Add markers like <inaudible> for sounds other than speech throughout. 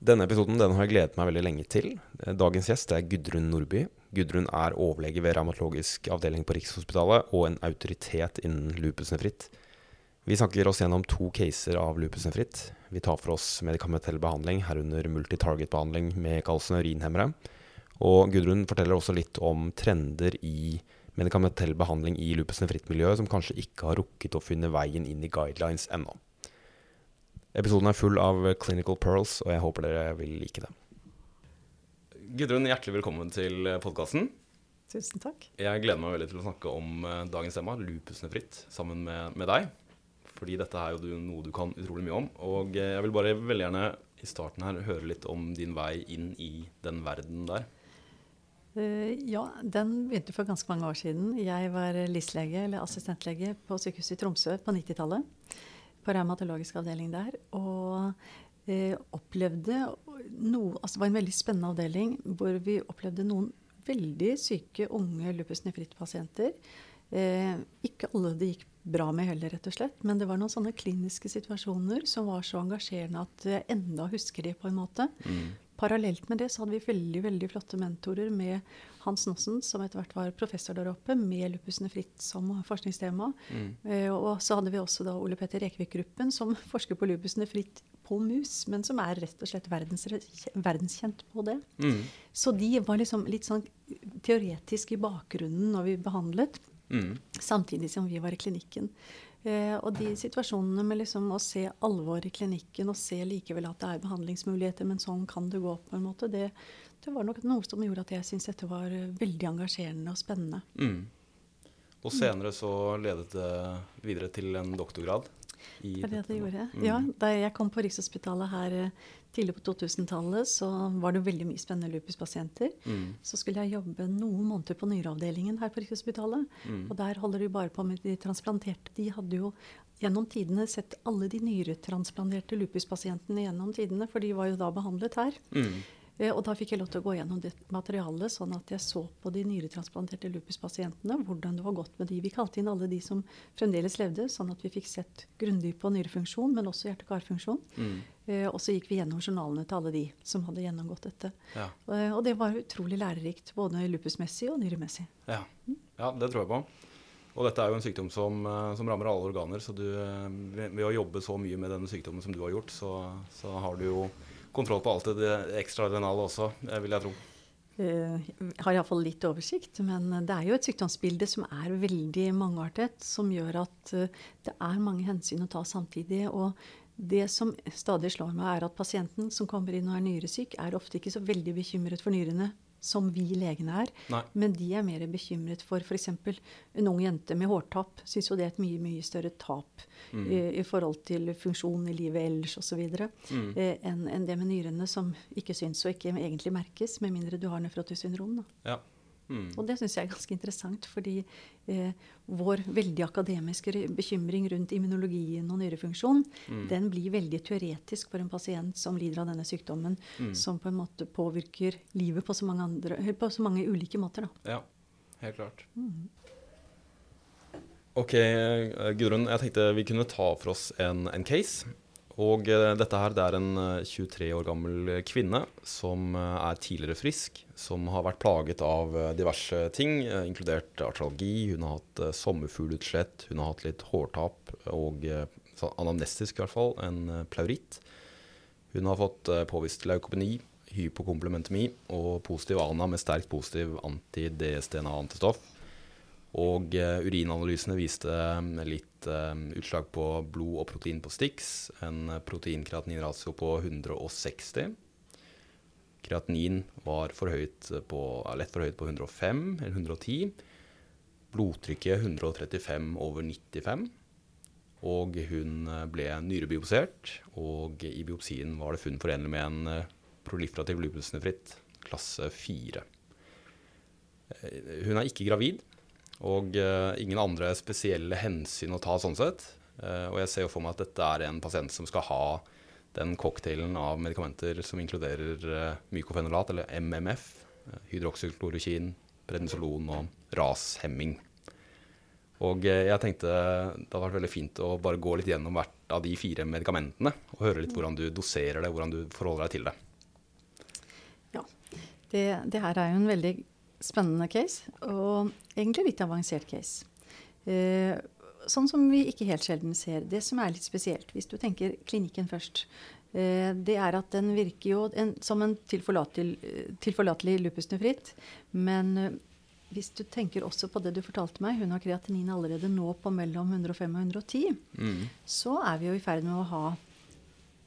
Denne episoden den har jeg gledet meg veldig lenge til. Dagens gjest er Gudrun Nordby. Gudrun er overlege ved revmatologisk avdeling på Rikshospitalet og en autoritet innen lupusnefritt. Vi snakker oss gjennom to caser av lupusnefritt. Vi tar for oss medikamentell behandling, herunder multitarget-behandling med kalsinurinhemmere. Og Gudrun forteller også litt om trender i medikamentell behandling i lupusnefritt-miljøet som kanskje ikke har rukket å finne veien inn i guidelines ennå. Episoden er full av clinical pearls, og jeg håper dere vil like dem. Gudrun, hjertelig velkommen til podkasten. Tusen takk. Jeg gleder meg veldig til å snakke om eh, dagens tema, lupusnefritt, sammen med, med deg. Fordi dette er jo noe du kan utrolig mye om. Og eh, jeg vil bare veldig gjerne i starten her høre litt om din vei inn i den verden der. Uh, ja, den begynte for ganske mange år siden. Jeg var LIS-lege, eller assistentlege, på sykehuset i Tromsø på 90-tallet på revmatologisk avdeling der. Og eh, opplevde noe Altså det var en veldig spennende avdeling hvor vi opplevde noen veldig syke unge lupus nefritt-pasienter. Eh, ikke alle det gikk bra med heller, rett og slett. Men det var noen sånne kliniske situasjoner som var så engasjerende at jeg enda husker de, på en måte. Mm. Parallelt med det så hadde vi veldig veldig flotte mentorer med Hans Nossen, som etter hvert var professor der oppe, med lupusene fritt som forskningstema. Mm. Eh, og så hadde vi også da Ole Petter Rekvik-gruppen, som forsker på lupusene fritt på mus, men som er rett og slett verdens, verdenskjent på det. Mm. Så de var liksom litt sånn teoretisk i bakgrunnen når vi behandlet, mm. samtidig som vi var i klinikken. Eh, og de situasjonene med liksom å se alvor i klinikken og se likevel at det er behandlingsmuligheter, men sånn kan det gå, på en måte, det, det var nok noe som gjorde at jeg syntes dette var eh, veldig engasjerende og spennende. Mm. Og senere så ledet det videre til en doktorgrad? det var det det gjorde. Mm. Ja, Da jeg kom på Rikshospitalet her eh, tidlig på 2000-tallet, så var det veldig mye spennende lupuspasienter. Mm. Så skulle jeg jobbe noen måneder på nyreavdelingen her på Rikshospitalet. Mm. Og der holder de bare på med de transplanterte. De hadde jo gjennom tidene sett alle de nyretransplanterte lupuspasientene gjennom tidene, for de var jo da behandlet her. Mm. Eh, og da fikk jeg lov til å gå gjennom det materialet, sånn at jeg så på de nyretransplanterte lupuspasientene, hvordan det var gått med de. Vi kalte inn alle de som fremdeles levde, sånn at vi fikk sett grundig på nyrefunksjon, men også hjerte-karfunksjon. Mm. Eh, og så gikk vi gjennom journalene til alle de som hadde gjennomgått dette. Ja. Eh, og det var utrolig lærerikt, både lupusmessig og nyremessig. Ja. Ja, det tror jeg på. Og dette er jo en sykdom som, som rammer alle organer, så du, ved, å jobbe så mye med denne sykdommen som du har gjort, så, så har du jo kontroll på alt det ekstraordinale også, vil jeg tro. Uh, har iallfall litt oversikt, men det er jo et sykdomsbilde som er veldig mangeartet, som gjør at uh, det er mange hensyn å ta samtidig. Og det som stadig slår meg, er at pasienten som kommer inn og er nyresyk, er ofte ikke så veldig bekymret for nyrene som vi legene er. Nei. Men de er mer bekymret for f.eks. en ung jente med hårtap. Syns jo det er et mye mye større tap mm. i, i, forhold til funksjon i livet ellers osv. Mm. Eh, enn en det med nyrene, som ikke syns og ikke egentlig merkes, med mindre du har nefrotisk syndrom. Da. Ja. Mm. Og det syns jeg er ganske interessant, fordi eh, vår veldig akademiske bekymring rundt immunologien og nyrefunksjon, mm. den blir veldig teoretisk for en pasient som lider av denne sykdommen, mm. som på en måte påvirker livet på så mange, andre, på så mange ulike måter. Da. Ja, helt klart. Mm. Ok, eh, Gudrun. Jeg tenkte vi kunne ta for oss en, en case. Og uh, dette her, det er en uh, eh, 23 år gammel kvinne som uh, er tidligere frisk, som har vært plaget av diverse ting, inkludert artralgi. Hun har hatt sommerfuglutslett, hun har hatt litt hårtap og anamnestisk i hvert fall, en pleuritt. Hun har fått påvist leukopeni, hypokomplementemi og positiv ANA med sterkt positiv anti-DSDNA-antistoff. Og urinanalysene viste litt uh, utslag på blod og protein på Stix. En proteinkreatininratio på 160. Kreatinin var forhøyt på, lett forhøyet på 105 eller 110. Blodtrykket 135 over 95. Og hun ble nyrebiopsert, og i biopsien var det funn forenlig med en proliferativ lupusnefritt klasse 4. Hun er ikke gravid. Og uh, ingen andre spesielle hensyn å ta sånn sett. Uh, og jeg ser jo for meg at dette er en pasient som skal ha den cocktailen av medikamenter som inkluderer uh, mykofenolat, eller MMF, hydroksyklorokin, prednisolon og rashemming. Og jeg tenkte det hadde vært veldig fint å bare gå litt gjennom hvert av de fire medikamentene og høre litt hvordan du doserer det, hvordan du forholder deg til det. Det, det her er jo en veldig spennende case, og egentlig litt avansert case. Eh, sånn som vi ikke helt sjelden ser. Det som er litt spesielt, hvis du tenker klinikken først, eh, det er at den virker jo en, som en tilforlatelig, tilforlatelig lupus. Men eh, hvis du tenker også på det du fortalte meg, hun har kreatinin allerede nå på mellom 105 og 110, mm. så er vi jo i ferd med å ha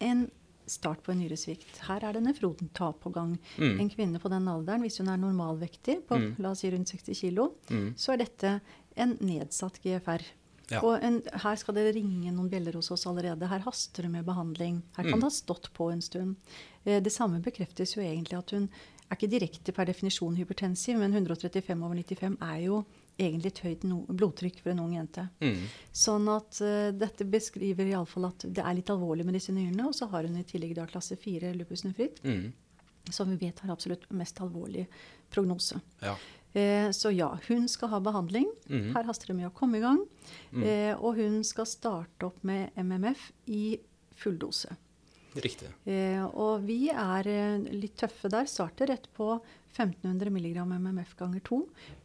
en start på en nyresvikt. Her er det nefrontap på gang. Mm. En kvinne på den alderen, hvis hun er normalvektig, på mm. la oss si rundt 60 kg, mm. så er dette en nedsatt GFR. Ja. Og en, her skal det ringe noen bjeller hos oss allerede. Her haster det med behandling. Her kan mm. det ha stått på en stund. Eh, det samme bekreftes jo egentlig at hun er ikke direkte per definisjon hypertensiv, men 135 over 95 er jo egentlig et høyt no blodtrykk for en ung jente. Mm. Sånn at uh, dette beskriver iallfall at det er litt alvorlig med disse nyrene. Og så har hun i tillegg da klasse 4 lupus nefritt, mm. som vi vet har absolutt mest alvorlig prognose. Ja. Eh, så ja, hun skal ha behandling. Mm. Her haster det med å komme i gang. Mm. Eh, og hun skal starte opp med MMF i fulldose. Riktig. Eh, og vi er eh, litt tøffe der. Starter rett på 1500 mg MMF ganger 2.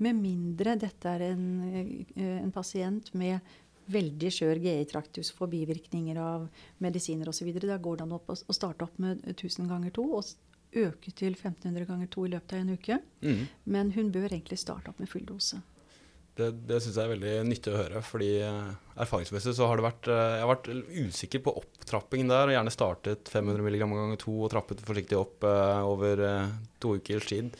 Med mindre dette er en, eh, en pasient med veldig skjør GI-traktus for bivirkninger av medisiner osv. Da går det an å starte opp med 1000 ganger 2 og øke til 1500 ganger 2 i løpet av en uke. Mm. Men hun bør egentlig starte opp med full dose. Det, det syns jeg er veldig nyttig å høre. fordi uh, erfaringsmessig så har det vært uh, Jeg har vært usikker på opptrappingen der. og Gjerne startet 500 mg ganger 2 og trappet forsiktig opp uh, over to ukers tid.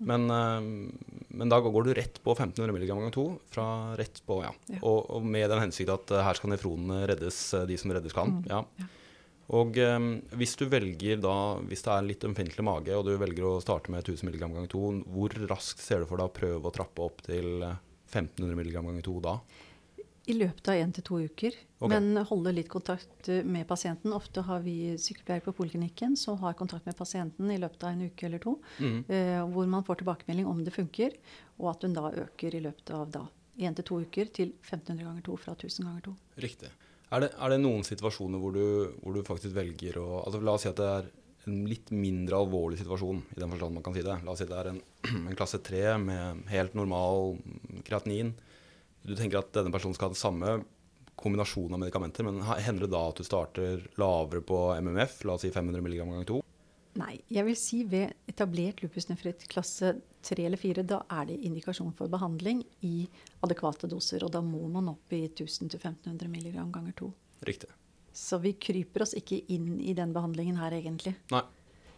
Men, men, da går du rett på 1500 mg ganger 2. Fra rett på, ja. ja. Og, og, med den hensikt at her skal nefronene reddes, de som reddes kan. Mm. ja. ja. Og um, hvis du velger da, hvis det er litt ømfintlig mage, og du velger å starte med 1000 mg ganger 2, hvor raskt ser du for deg å prøve å trappe opp til 1500 mg ganger 2 da? I løpet av én til to uker. Okay. Men holde litt kontakt med pasienten. Ofte har vi sykepleiere på poliklinikken som har kontakt med pasienten i løpet av en uke eller to. Mm. Eh, hvor man får tilbakemelding om det funker, og at hun da øker i løpet av da én til to uker til 1500 ganger 2 fra 1000 ganger 2. Riktig. Er det, er det, noen situasjoner hvor du, hvor du, faktisk velger å altså La oss si at det er en litt mindre alvorlig situasjon, i den forstand man kan si det. La oss si det er en, <clears throat> en klasse 3 med helt normal kreatinin. Du tenker at denne personen skal ha den samme kombinasjonen av medikamenter, men hender det da at du starter lavere på MMF, la oss si 500 mg ganger 2? Nei. Jeg vil si ved etablert lupusnefritt klasse 3 eller 4, da er det indikasjon for behandling i adekvate doser. Og da må man opp i 1000-1500 mg ganger 2. Riktig. Så vi kryper oss ikke inn i den behandlingen her, egentlig. Nei.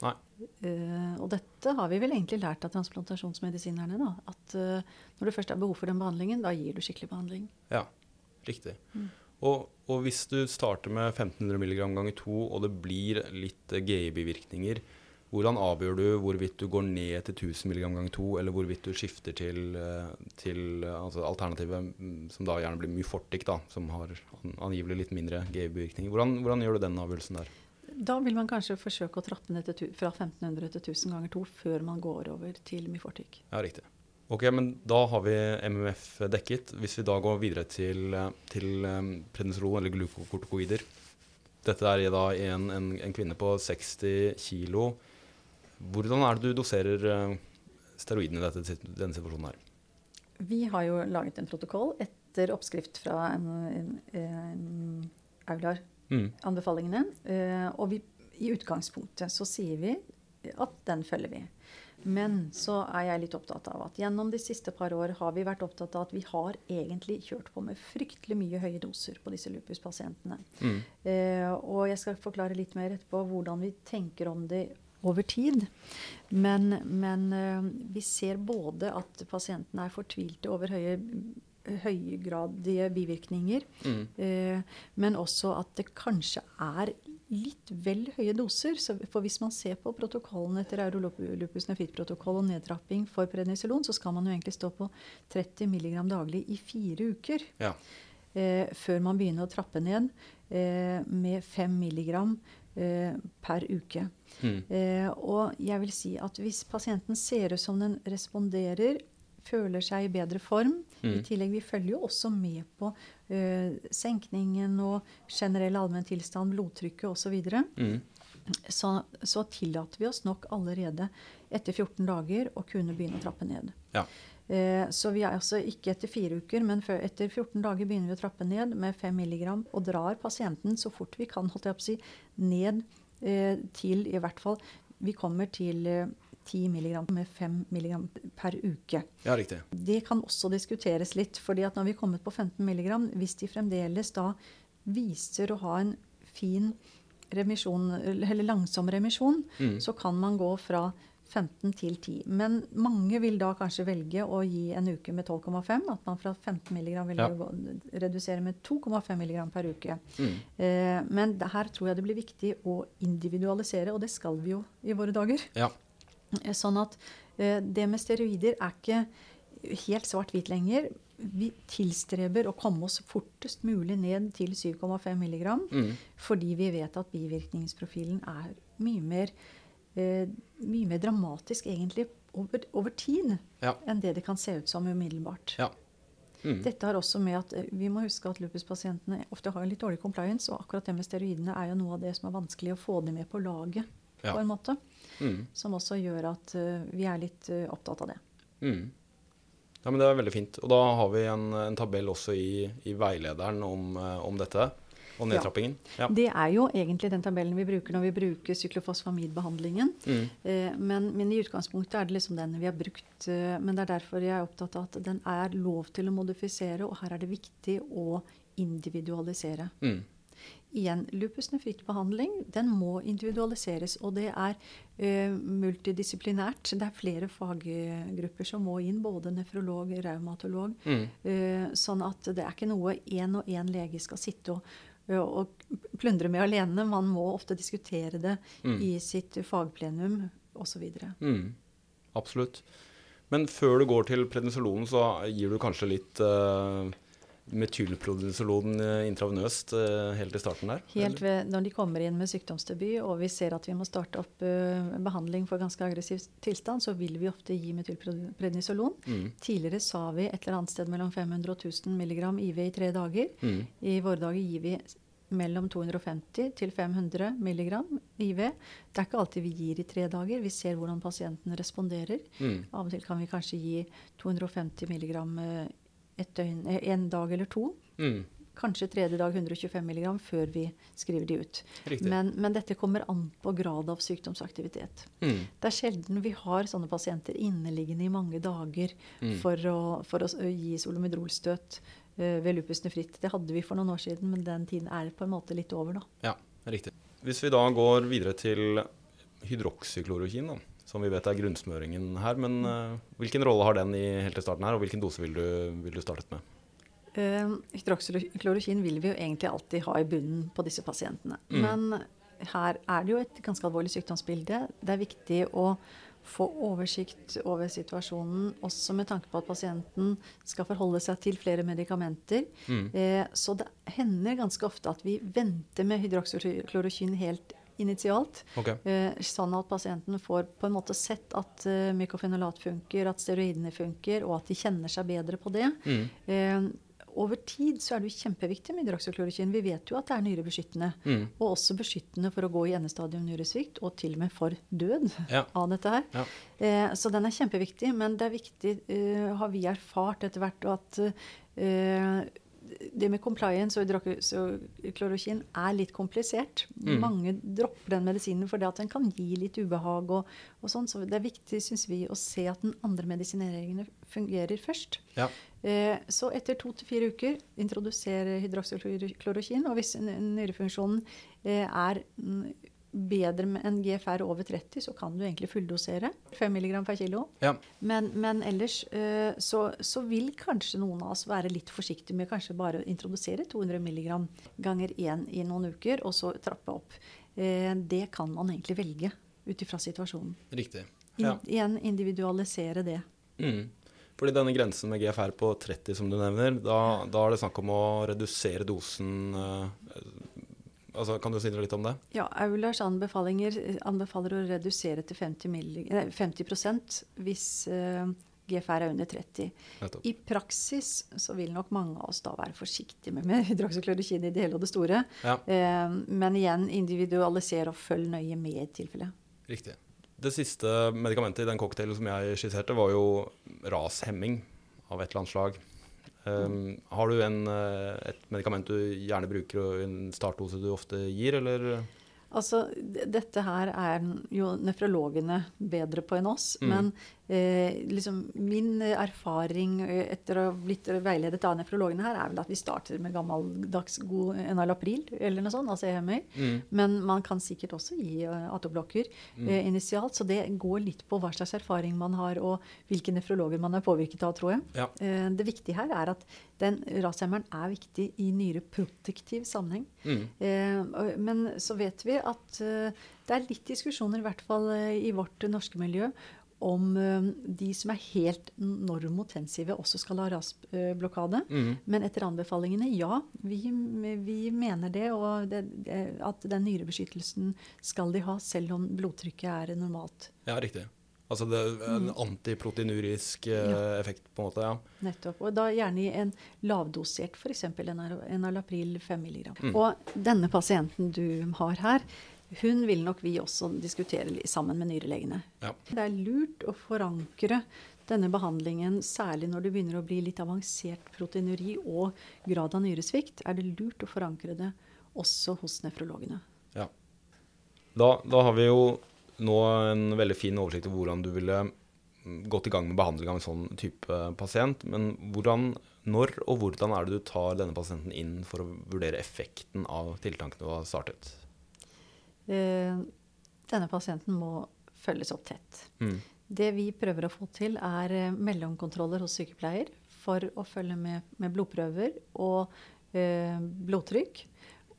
Uh, og dette har vi vel egentlig lært av transplantasjonsmedisinerne. da, At uh, når det først er behov for den behandlingen, da gir du skikkelig behandling. Ja, riktig. Mm. Og, og, hvis du starter med 1500 mg ganger 2, og det blir litt GI-bivirkninger, hvordan avgjør du hvorvidt du går ned til 1000 mg ganger 2, eller hvorvidt du skifter til, eh, til altså alternativet mm, som da gjerne blir Myfortic, da, som har angivelig litt mindre GI-bivirkninger? Hvordan, hvordan, gjør du den avgjørelsen der? Da vil man kanskje forsøke å trappe ned fra 1500 til 1000 ganger 2 før man går over til Myfortic. Ja, riktig. Ok, men da har vi MMF dekket. Hvis vi da går videre til, til um, prednisolon eller glukokortikoider Dette er da en, en, en, kvinne på 60 kg. Hvordan er det du doserer uh, steroidene i dette, denne situasjonen her? Vi har jo laget en protokoll etter oppskrift fra en, en, en Aular-anbefalingene. Mm. Uh, og vi, i utgangspunktet så sier vi at den følger vi. Men så er jeg litt opptatt av at gjennom de siste par år har vi vært opptatt av at vi har egentlig kjørt på med fryktelig mye høye doser på disse lupuspasientene. Mm. Eh, og jeg skal forklare litt mer etterpå hvordan vi tenker om det over tid. Men, men eh, vi ser både at pasientene er fortvilte over høye høygradige bivirkninger. Mm. Eh, men også at det kanskje er litt vel høye doser. Så for hvis man ser på protokollen etter Eurolupus nefrit-protokoll og nedtrapping for prednisolon, så skal man jo egentlig stå på 30 mg daglig i fire uker. Ja. Eh, før man begynner å trappe ned eh, med 5 mg eh, per uke. Mm. Eh, og jeg vil si at hvis pasienten ser ut som den responderer føler seg i bedre form. Mm. I tillegg, Vi følger jo også med på uh, senkningen og generell allmenntilstand, blodtrykket osv. Mm. så, så tillater vi oss nok allerede etter 14 dager å kunne begynne å trappe ned. Ja. Eh, så vi er altså ikke etter fire uker, men før, etter 14 dager begynner vi å trappe ned med 5 mg og drar pasienten så fort vi kan holdt jeg på å si, ned eh, til i hvert fall Vi kommer til 10 mg med 5 mg per uke. Ja, riktig. Det kan også diskuteres litt. fordi at når vi er kommet på 15 mg, hvis de fremdeles da viser å ha en fin remisjon, eller langsom remisjon, Mm. så kan man gå fra 15 til 10. Men mange vil da kanskje velge å gi en uke med 12,5. At man fra 15 mg vil Ja. redusere med 2,5 mg per uke. Mm. Eh, men her tror jeg det blir viktig å individualisere, og det skal vi jo i våre dager. Ja. Eh, Sånn at eh, det med steroider er ikke helt svart-hvit lenger. Vi tilstreber å komme oss fortest mulig ned til 7,5 mg. Mm. Fordi vi vet at bivirkningsprofilen er mye mer, eh, mye mer dramatisk egentlig over, over tid Ja. enn det det kan se ut som umiddelbart. Ja. Mm. Dette har også med at eh, Vi må huske at lupuspasientene ofte har litt dårlig compliance, og akkurat det med steroidene er jo noe av det som er vanskelig å få dem med på laget. Ja. på en måte, Mm. Som også gjør at eh, vi er litt eh, opptatt av det. Mm. Ja, men Det er veldig fint. Og da har vi en, en tabell også i, i veilederen om, eh, om dette. Om Ja. nedtrappingen. Ja. Det er jo egentlig den tabellen vi bruker når vi bruker syklofosfamidbehandlingen. Mm. Eh, men, men i utgangspunktet er det liksom den vi har brukt. Eh, men det er derfor jeg er opptatt av at den er lov til å modifisere, og her er det viktig å individualisere. Mm. Igjen, lupus nefrittbehandling den må individualiseres, og det er uh, multidisiplinært. Det er flere faggrupper som må inn, både nefrolog, raumatolog. Mm. Uh, sånn at det er ikke noe én og én lege skal sitte og, og plundre med alene. Man må ofte diskutere det Mm. i sitt fagplenum osv. Mm. Absolutt. Men før du går til prednisolonen, så gir du kanskje litt metylprednisolon eh, intravenøst eh, helt i starten der? Helt ved, når de kommer inn med sykdomsdebut og vi ser at vi må starte opp uh, behandling for ganske aggressiv tilstand, så vil vi ofte gi metylprednisolon. Mm. Tidligere sa vi et eller annet sted mellom 500 og 1000 mg IV i tre dager. Mm. I våre dager gir vi mellom 250 til 500 mg IV. Det er ikke alltid vi gir i tre dager. Vi ser hvordan pasienten responderer. Mm. Av og til kan vi kanskje gi 250 mg døgn, eh, en dag eller to. Mm. Kanskje tredje dag 125 mg før vi skriver de ut. Men, men dette kommer an på grad av sykdomsaktivitet. Mm. Det er sjelden vi har sånne pasienter inneliggende i mange dager Mm. for, å, for å gi solomidrolstøt uh, ved lupus nefritt. Det hadde vi for noen år siden, men den tiden er på en måte litt over, nå. Ja, riktig. Hvis vi da går videre til hydroksyklorokin, da, som vi vet er grunnsmøringen her, men uh, hvilken rolle har den i helt til starten her, og hvilken dose vil du, vil du startet med? Uh, Hydroksyklorokin vil vi jo egentlig alltid ha i bunnen på disse pasientene. Mm. Men her er det jo et ganske alvorlig sykdomsbilde. Det er viktig å få oversikt over situasjonen, også med tanke på at pasienten skal forholde seg til flere medikamenter. Mm. Eh, så det hender ganske ofte at vi venter med hydroksyklorokin helt initialt. Okay. Eh, sånn at pasienten får på en måte sett at uh, mykofenolat funker, at steroidene funker, og at de kjenner seg bedre på det. Mm. Eh, over tid så er det jo kjempeviktig med hydroksyklorokin. Vi vet jo at det er nyrebeskyttende. Mm. Og også beskyttende for å gå i endestadium nyresvikt, og til og med for død Ja. <laughs> av dette her. Ja. Eh, så den er kjempeviktig, men det er viktig, eh, har vi erfart etter hvert, at eh, det med compliance og hydroklorokin er litt komplisert. Mm. Mange dropper den medisinen fordi at den kan gi litt ubehag. og, og sånn, Så det er viktig synes vi, å se at den andre medisineringen fungerer først. Ja. Eh, så etter to til fire uker introdusere hydroksyklorokin. Og hvis nyrefunksjonen eh, er bedre med enn GFR over 30, så kan du egentlig fulldosere. 5 mg per kilo. Ja. Men, men ellers eh, så, så vil kanskje noen av oss være litt forsiktige med kanskje bare å introdusere 200 mg ganger 1 i noen uker, og så trappe opp. Eh, det kan man egentlig velge ut ifra situasjonen. Riktig. In, Ja. Igjen individualisere det. Mm. Fordi denne grensen med GFR på 30 som du nevner, da, da er det snakk om å redusere dosen eh, altså, Kan du si litt om det? Ja, Aulers anbefalinger eh, anbefaler å redusere til 50, milli, nei, 50 hvis uh, GFR er under 30. Nettopp. I praksis så vil nok mange av oss da være forsiktige med, med <laughs> hydroksyklorokin i det hele og det store. Ja. Uh, men igjen, individualisere og følg nøye med i tilfellet. Riktig. Det siste medikamentet i den cocktailen som jeg skisserte, var jo rashemming av et eller annet slag. Um, har du en, eh, et medikament du gjerne bruker, og en startdose du ofte gir, eller? Altså, dette her er jo nefrologene bedre på enn oss. Mm. Men eh, liksom min erfaring eh, etter å ha blitt veiledet av nefrologene her, er vel at vi starter med gammeldags god enalapril eller noe sånt, altså EMI. Mm. Men man kan sikkert også gi uh, atoblokker Mm. eh, initialt. Så det går litt på hva slags erfaring man har, og hvilke nefrologer man er påvirket av, tror jeg. Ja. Eh, det viktige her er at den rashemmeren er viktig i nyreprotektiv sammenheng. Mm. Eh, men så vet vi at eh, det er litt diskusjoner, i hvert fall eh, i vårt norske miljø, om eh, de som er helt normotensive, også skal ha rasblokade. Mm. Men etter anbefalingene, ja. Vi, vi mener det, og det, det, at den nyrebeskyttelsen skal de ha, selv om blodtrykket er normalt. Ja, riktig. Altså det en antiproteinurisk eh, Ja. effekt, på en måte. ja. Nettopp. Og da gjerne i en lavdosert, f.eks. enalapril 5 mg. Mm. Og denne pasienten du har her, hun vil nok vi også diskutere sammen med nyrelegene. Ja. Det er lurt å forankre denne behandlingen, særlig når det begynner å bli litt avansert proteinuri og grad av nyresvikt, er det lurt å forankre det også hos nefrologene. Ja. Da, da har vi jo nå en veldig fin oversikt over hvordan du ville mm, gått i gang med behandling av en sånn type pasient. Men hvordan, når og hvordan er det du tar denne pasienten inn for å vurdere effekten av tiltakene du har startet? Eh, denne pasienten må følges opp tett. Mm. Det vi prøver å få til, er eh, mellomkontroller hos sykepleier for å følge med med blodprøver og eh, blodtrykk.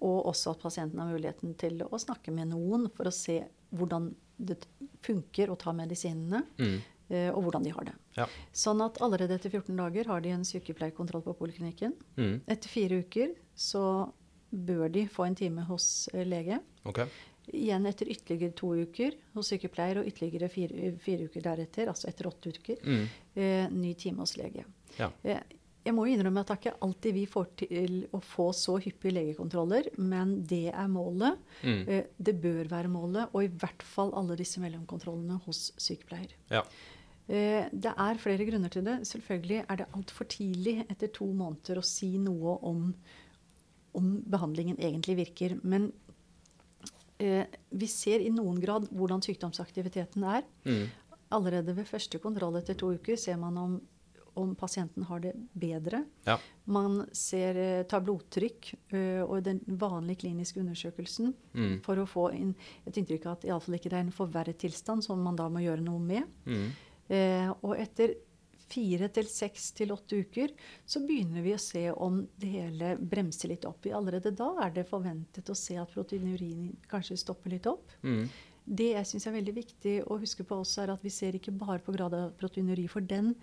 Og også at pasienten har muligheten til å snakke med noen for å se hvordan det funker å ta medisinene, Mm. eh, og hvordan de har det. Ja. Sånn at allerede etter 14 dager har de en sykepleierkontroll på poliklinikken. Mm. Etter fire uker så bør de få en time hos eh, lege. Ok. Igjen etter ytterligere to uker hos sykepleier, og ytterligere fire, fire uker deretter, altså etter åtte uker, Mm. eh, ny time hos lege. Ja. Eh, jeg må jo innrømme at det er ikke alltid vi får til å få så hyppige legekontroller, men det er målet. Mm. Eh, det bør være målet, og i hvert fall alle disse mellomkontrollene hos sykepleier. Ja. Eh, Det er flere grunner til det. Selvfølgelig er det altfor tidlig etter to måneder å si noe om, om behandlingen egentlig virker. Men eh, vi ser i noen grad hvordan sykdomsaktiviteten er. Mm. Allerede ved første kontroll etter to uker ser man om, om pasienten har det bedre. Ja. Man ser, eh, tar blodtrykk eh, og den vanlige kliniske undersøkelsen Mm. for å få inn et inntrykk av at iallfall ikke det er en forverret tilstand som man da må gjøre noe med. Mm. Eh, og etter fire til seks til åtte uker så begynner vi å se om det hele bremser litt opp. Allerede da er det forventet å se at proteinurin kanskje stopper litt opp. Mm. Det jeg syns er veldig viktig å huske på også, er at vi ser ikke bare på grad av proteinuri. For den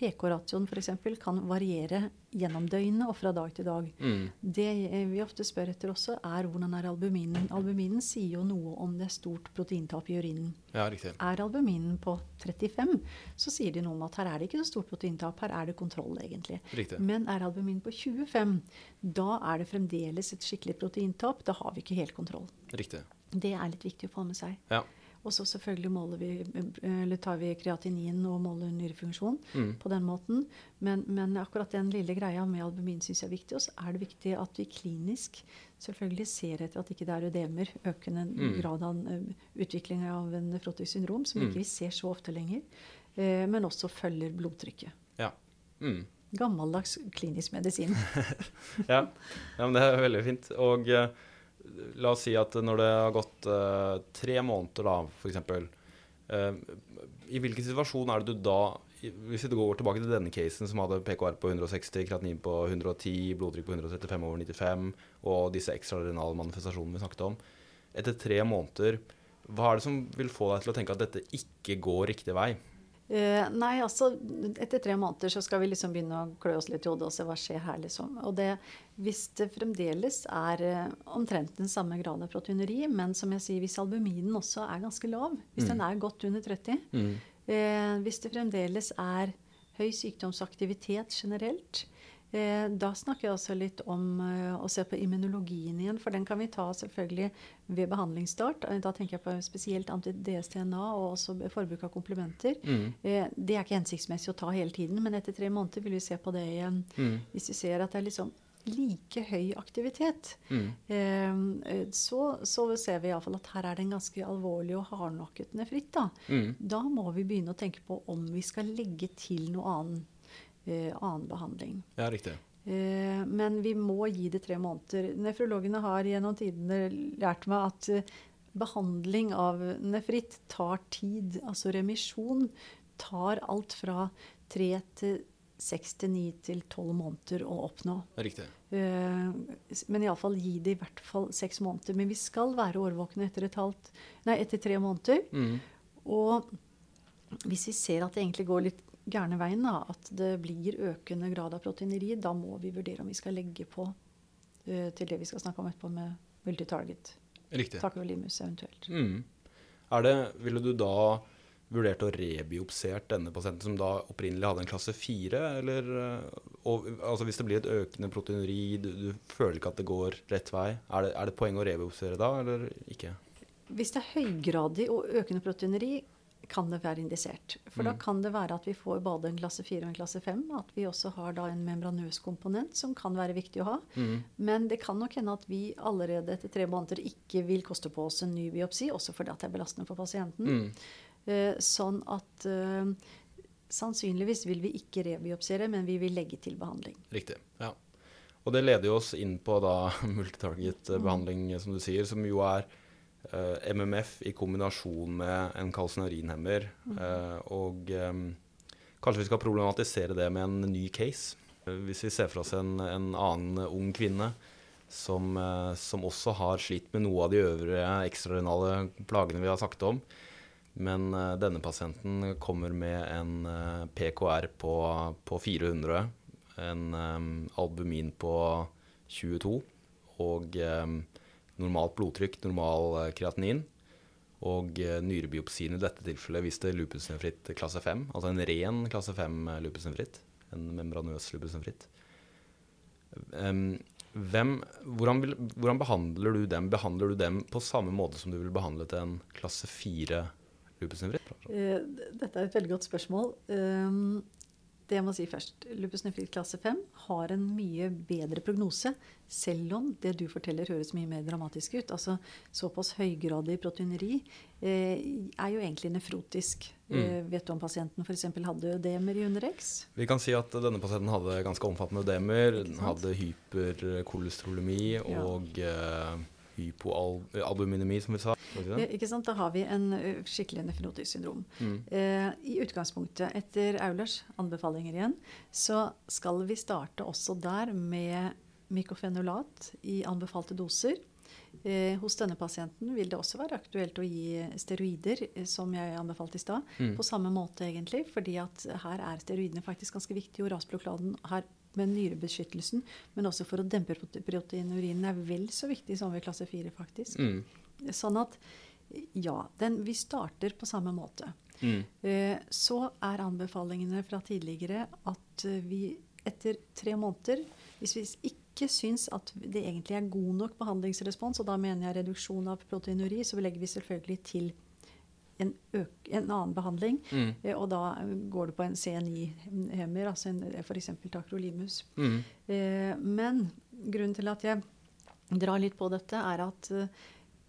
PK-ratioen f.eks. kan variere gjennom døgnet og fra dag til dag. Mm. Det eh, vi ofte spør etter også, er hvordan er albuminen. Albuminen sier jo noe om det er stort proteintap i urinen. Ja, riktig. Er albuminen på 35, så sier de noe om at her er det ikke så stort proteintap, her er det kontroll, egentlig. Riktig. Men er albuminen på 25, da er det fremdeles et skikkelig proteintap. Da har vi ikke helt kontroll. Riktig. Det er litt viktig å få med seg. Ja. Og så selvfølgelig måler vi, tar vi kreatinin og måler nyrefunksjon Mm. på den måten. Men, men akkurat den lille greia med albumin syns jeg er viktig. Og så er det viktig at vi klinisk selvfølgelig ser etter at ikke det er ødemer, økende Mm. grad av eh, utvikling av en nefrotisk syndrom, som Mm. ikke vi ser så ofte lenger. Eh, men også følger blodtrykket. Ja. Mm. Gammeldags klinisk medisin. <laughs> ja. ja, men det er veldig fint. Og eh, la oss si at når det har gått uh, tre måneder, da, f.eks. Uh, I hvilken situasjon er det du da Hvis vi går tilbake til denne casen som hadde PKR på 160, kreatinin på 110, blodtrykk på 135 over 95 og disse ekstraordinale manifestasjonene vi snakket om. Etter tre måneder, hva er det som vil få deg til å tenke at dette ikke går riktig vei? Eh, nei, altså etter tre måneder så skal vi liksom begynne å klø oss litt i hodet og se hva skjer her, liksom. Og det, hvis det fremdeles er eh, omtrent den samme grad av proteineri, men som jeg sier, hvis albuminen også er ganske lav, hvis Mm. den er godt under 30, Mm. Eh, hvis det fremdeles er høy sykdomsaktivitet generelt, da snakker jeg også litt om eh, å se på immunologien igjen. For den kan vi ta selvfølgelig ved behandlingsstart. Eh, Da tenker jeg på spesielt anti-DS-DNA og også forbruk av komplementer. Mm. Eh, det er ikke hensiktsmessig å ta hele tiden, men etter tre måneder vil vi se på det igjen. Mm. Hvis vi ser at det er liksom like høy aktivitet, Mm. eh, eh, så, så ser vi iallfall at her er det en ganske alvorlig og hardnakket nefritt. Da. Mm. da må vi begynne å tenke på om vi skal legge til noe annen, eh, annen behandling. Ja, riktig. Eh, men vi må gi det tre måneder. Nefrologene har gjennom tidene lært meg at eh, behandling av nefritt tar tid. Altså remisjon tar alt fra tre til seks til ni til tolv måneder å oppnå. Riktig. Eh, men iallfall gi det i hvert fall seks måneder. Men vi skal være årvåkne etter, et halvt, nei, etter tre måneder. Mm. Og hvis vi ser at det egentlig går litt gærne veien, da, at det blir økende grad av proteineri, da må vi vurdere om vi skal legge på uh, til det vi skal snakke om etterpå med multitarget. Riktig. Takrolimus eventuelt. Mm. Er det, ville du da vurdert å rebiopsert denne pasienten som da opprinnelig hadde en klasse 4? Eller, eh, og, altså hvis det blir et økende proteineri, du, du føler ikke at det går rett vei, er det, er det poeng å rebiopsere da, eller ikke? Hvis det er høygradig og økende proteineri, kan det være indisert. For da Mm. kan det være at vi får både en klasse 4 og en klasse 5. At vi også har da en membranøs komponent som kan være viktig å ha. Mm. Men det kan nok hende at vi allerede etter tre måneder ikke vil koste på oss en ny biopsi, også fordi at det er belastende for pasienten. Mm. Eh, sånn at eh, sannsynligvis vil vi ikke rebiopsere, men vi vil legge til behandling. Riktig. ja. Og det leder jo oss inn på da <laughs> multitarget-behandling, som du sier, som jo er eh, MMF i kombinasjon med en kalsinarinhemmer. eh, og eh, kanskje vi skal problematisere det med en ny case. Eh, hvis vi ser for oss en, en annen ung kvinne som, eh, som også har slitt med noe av de øvrige ekstraordinale plagene vi har snakket om. Men eh, denne pasienten kommer med en eh, PKR på, på 400, en eh, albumin på 22 og eh, normalt blodtrykk, normal eh, kreatinin. Og eh, nyrebiopsien i dette tilfellet viste lupusnefritt klasse 5, altså en ren klasse 5 lupusnefritt. En membranøs lupusnefritt. Hvem, hvordan, vil, hvordan behandler du dem? Behandler du dem på samme måte som du ville behandlet en klasse 4 lupusnefritt? Eh, dette er et veldig godt spørsmål. Det jeg må si først, Lupus nefrit klasse 5 har en mye bedre prognose, selv om det du forteller høres mye mer dramatisk ut. Altså Såpass høygradig proteineri eh, er jo egentlig nefrotisk. Eh, vet du om pasienten f.eks. hadde ødemer i underex? Vi kan si at denne pasienten hadde ganske omfattende ødemer, den hadde hyperkolesterolemi Ja. og uh, hypoalbuminemi, som vi sa. Ja, ikke sant? Da har vi en skikkelig nefrotisk syndrom. Mm. Eh, I utgangspunktet, etter Aulers anbefalinger igjen, så skal vi starte også der med mykofenolat i anbefalte doser. Eh, hos denne pasienten vil det også være aktuelt å gi steroider, eh, som jeg anbefalte i stad. Mm. På samme måte, egentlig, fordi at her er steroidene faktisk ganske viktige. Og rasblokladen her med nyrebeskyttelsen, men også for å dempe prote- proteinurinen, er vel så viktig som ved klasse 4, faktisk. Mm. Sånn at ja, den, vi starter på samme måte. Mm. Eh, Så er anbefalingene fra tidligere at eh, vi etter tre måneder, hvis vi ikke syns at det egentlig er god nok behandlingsrespons, og da mener jeg reduksjon av proteinuri, så legger vi selvfølgelig til en, en annen behandling. Mm. Eh, Og da går det på en CNI-hemmer, altså f.eks. takrolimus. Mm. Eh, Men grunnen til at jeg drar litt på dette, er at eh,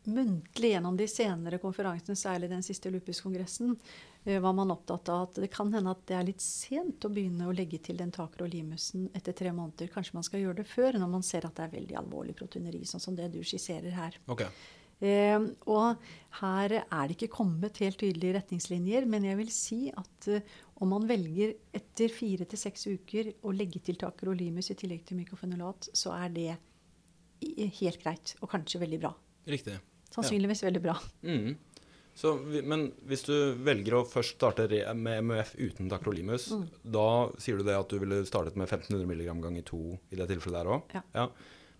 muntlig gjennom de senere konferansene, særlig den siste lupuskongressen, eh, var man opptatt av at det kan hende at det er litt sent å begynne å legge til den takrolimusen etter tre måneder. Kanskje man skal gjøre det før, når man ser at det er veldig alvorlig proteineri, sånn som det du skisserer her. Ok. Eh, og her er det ikke kommet helt tydelige retningslinjer, men jeg vil si at eh, om man velger etter fire til seks uker å legge til takrolimus i tillegg til mykofenolat, så er det helt greit, og kanskje veldig bra. Riktig. Sannsynligvis veldig bra. Mm. Så, men hvis du velger å først starte med MUF uten takrolimus, Mm. da sier du det at du ville startet med 1500 mg ganger to i det tilfellet der òg? Ja.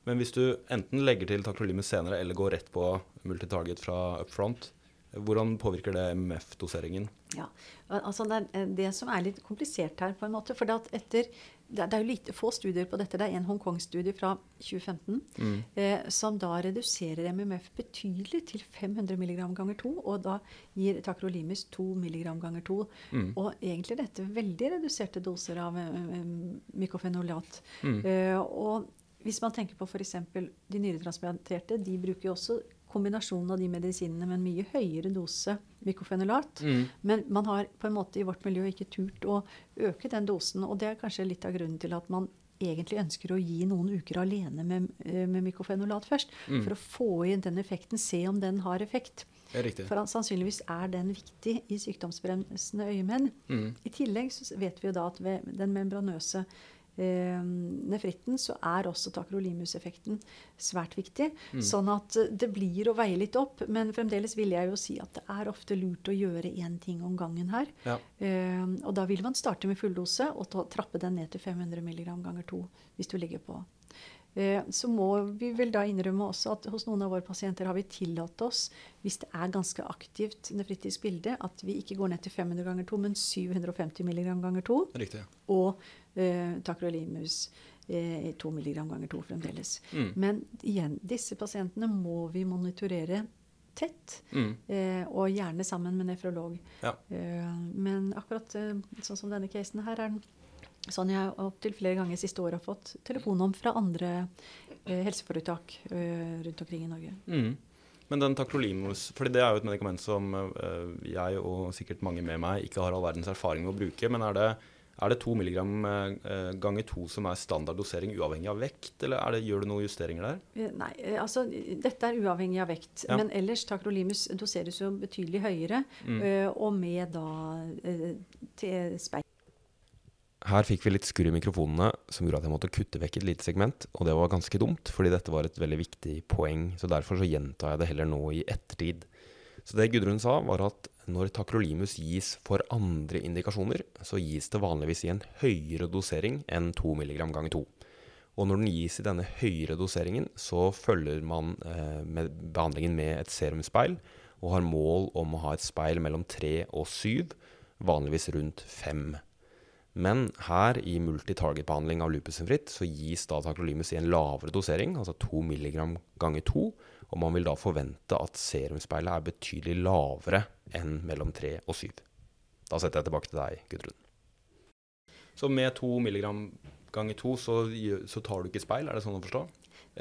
Men hvis du enten legger til takrolimus senere eller går rett på multitarget fra up front, Hvordan påvirker det MMF-doseringen? Ja, altså det er det som er litt komplisert her, på en måte. For etter, det er jo lite, få studier på dette. Det er en Hongkong-studie fra 2015 mm. eh, som da reduserer MMF betydelig til 500 mg ganger 2. Og da gir takrolimus 2 mg ganger 2. Mm. Og egentlig dette veldig reduserte doser av eh, mykofenolat. Mm. Eh, og hvis man tenker på f.eks. de nyretransplanterte, de bruker jo også kombinasjonen av de medisinene med en mye høyere dose mykofenolat. Mm. Men man har på en måte i vårt miljø ikke turt å øke den dosen. Og det er kanskje litt av grunnen til at man egentlig ønsker å gi noen uker alene med, eh, med mykofenolat først. Mm. For å få inn den effekten, se om den har effekt. For sannsynligvis er den viktig i sykdomsbremsende øyemenn. Mm. I tillegg så vet vi jo da at ved den membranøse nefritten, så er også takrolimuseffekten svært viktig. Mm. Sånn at eh, det blir å veie litt opp. Men fremdeles vil jeg jo si at det er ofte lurt å gjøre én ting om gangen her. Ja. Eh, og da vil man starte med fulldose og ta, trappe den ned til 500 mg ganger to hvis du ligger på. Eh, så må vi vel da innrømme også at hos noen av våre pasienter har vi tillatt oss, hvis det er ganske aktivt nefritisk bilde, at vi ikke går ned til 500 ganger 2, men 750 mg ganger 2. Riktig. Og eh, takrolimus eh, 2 mg ganger 2 fremdeles. Mm. Men igjen, disse pasientene må vi monitorere tett, mm. eh, og gjerne sammen med nefrolog. Ja. Eh, men akkurat eh, sånn som denne casen her, er den sånn jeg opptil flere ganger siste år har fått telefon om fra andre eh, helseforetak eh, rundt omkring i Norge. Mm. Men den takrolimus, for det er jo et medikament som jeg og sikkert mange med meg ikke har all verdens erfaring med å bruke. Men er det, er det 2 mg eh, ganger 2 som er standard dosering uavhengig av vekt, eller det, gjør du noen justeringer der? Eh, nei, eh, altså dette er uavhengig av vekt. Ja. Men ellers takrolimus doseres jo betydelig høyere, mm. og med da til speil her fikk vi litt skurr i mikrofonene som gjorde at jeg måtte kutte vekk et lite segment, og det var ganske dumt, fordi dette var et veldig viktig poeng, så derfor så gjentar jeg det heller nå i ettertid. Så det Gudrun sa, var at når takrolimus gis for andre indikasjoner, så gis det vanligvis i en høyere dosering enn 2 mg ganger 2. Og når den gis i denne høyere doseringen, så følger man eh, med behandlingen med et serumspeil, og har mål om å ha et speil mellom 3 og 7, vanligvis rundt 5 men her i multitarget-behandling av lupusenfritt, så gis da takrolimus i en lavere dosering, altså 2 mg ganger 2, og man vil da forvente at serumspeilet er betydelig lavere enn mellom 3 og 7. Da setter jeg tilbake til deg, Gudrun. Så med 2 mg ganger 2 så, så, tar du ikke speil, er det sånn å forstå?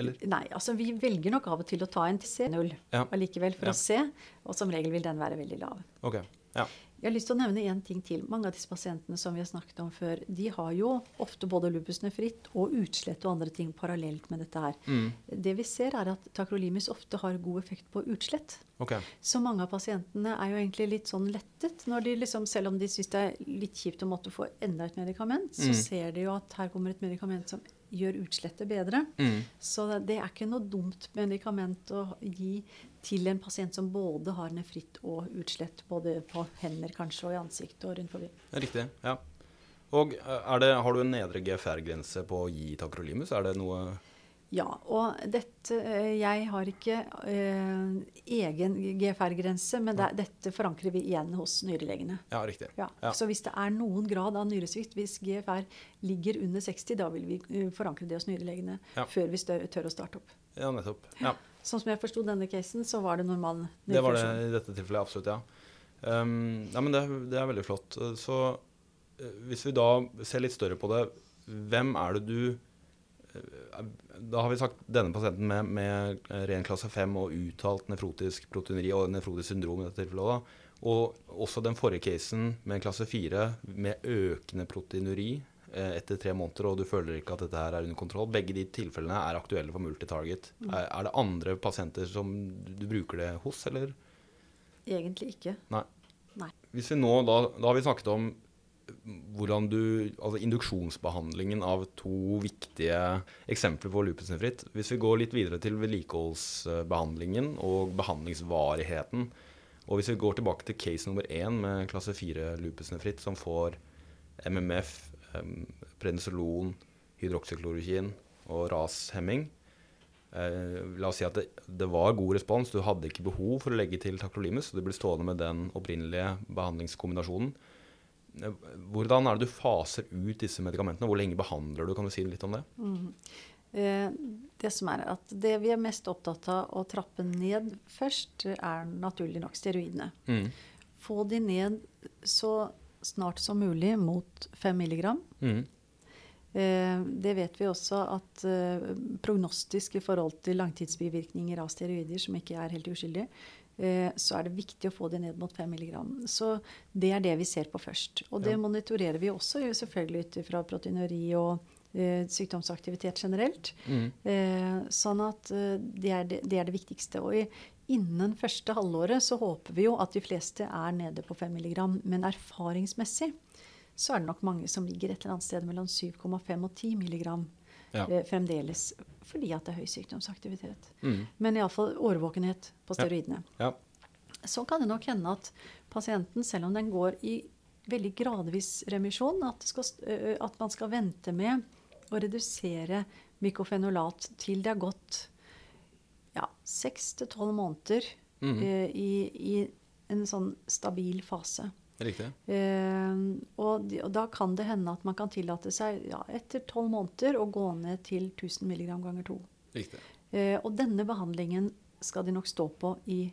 Eller? Nei, altså vi velger nok av og til å ta en til C0 ja. allikevel for ja. å se, og som regel vil den være veldig lav. Okay. Ja. Jeg har lyst til å nevne en ting til. Mange av disse pasientene som vi har snakket om før, de har jo ofte både lupus nefritt og utslett og andre ting parallelt med dette her. Mm. Det vi ser, er at takrolimus ofte har god effekt på utslett. Okay. Så mange av pasientene er jo egentlig litt sånn lettet. når de liksom, Selv om de syns det er litt kjipt å måtte få enda et medikament, så mm. ser de jo at her kommer et medikament som gjør utslettet bedre. Mm. Så det er ikke noe dumt medikament å gi til en pasient som både har nefritt og utslett, både på hender kanskje og i ansiktet og rundt forbi. Riktig, ja. Og eh, det, Har du en nedre GFR-grense på å gi takrolimus? Er det noe ja, og dette eh, Jeg har ikke eh, egen GFR-grense, men det, dette forankrer vi igjen hos nyrelegene. Ja, riktig. Ja, ja. Så hvis det er noen grad av nyresvikt, hvis GFR ligger under 60, da vil vi eh, forankre det hos nyrelegene ja. før vi tør å starte opp. Ja, nettopp. Ja. Sånn som jeg forsto denne casen, så var det normal nyrefunksjon. Det var det i dette tilfellet, absolutt, ja. Um, ja men det, det, er veldig flott. Så uh, hvis vi da ser litt større på det, hvem er det du uh, Da har vi sagt denne pasienten med, med ren klasse 5 og uttalt nefrotisk proteineri og nefrotisk syndrom i dette tilfellet. Da. Og også den forrige casen med klasse 4 med økende proteinuri Eh, etter tre måneder, og du føler ikke at dette her er under kontroll. Begge de tilfellene er aktuelle for multitarget. Mm. Er, er, det andre pasienter som du bruker det hos, eller? Egentlig ikke. Nei. Nei. Hvis vi nå, da, da har vi snakket om hvordan du, altså Induksjonsbehandlingen av to viktige eksempler på lupusnefritt. Hvis vi går litt videre til vedlikeholdsbehandlingen og behandlingsvarigheten, og hvis vi går tilbake til case nummer én med klasse 4 lupusnefritt som får MMF, prednisolon, hydroksyklorokin og rashemming. eh, La oss si at det, det, var god respons, du hadde ikke behov for å legge til tacrolimus, så du ble stående med den opprinnelige behandlingskombinasjonen. Eh, hvordan er det du faser ut disse medikamentene? Hvor lenge behandler du? Kan du si litt om det? Mm. Eh, det som er at det vi er mest opptatt av å trappe ned først, er naturlig nok steroidene. Mm. Få de ned så snart som mulig mot 5 milligram. Mm. Eh, det vet vi også at eh, prognostisk i forhold til langtidsbivirkninger av steroider, som ikke er helt uskyldige, eh, så er det viktig å få det ned mot 5 milligram. Så det er det vi ser på først. Og det ja. monitorerer vi også selvfølgelig ut fra proteinuri og eh, sykdomsaktivitet generelt. Mm. Eh, sånn at eh, det er det, det, er det, viktigste. Og i, innen første halvåret så håper vi jo at de fleste er nede på 5 mg. Men erfaringsmessig så er det nok mange som ligger et eller annet sted mellom 7,5 og 10 mg. Ja. Eh, fremdeles fordi at det er høy sykdomsaktivitet. Mm. Men iallfall årvåkenhet på steroidene. Ja. Ja. Så kan det nok hende at pasienten, selv om den går i veldig gradvis remisjon, at, skal, at man skal vente med å redusere mykofenolat til det er gått ja, seks til tolv måneder mm. uh, i, i, en sånn stabil fase. Riktig. Uh, og, de, og, da kan det hende at man kan tillate seg ja, etter tolv måneder å gå ned til 1000 mg ganger to. Riktig. Uh, og denne behandlingen skal de nok stå på i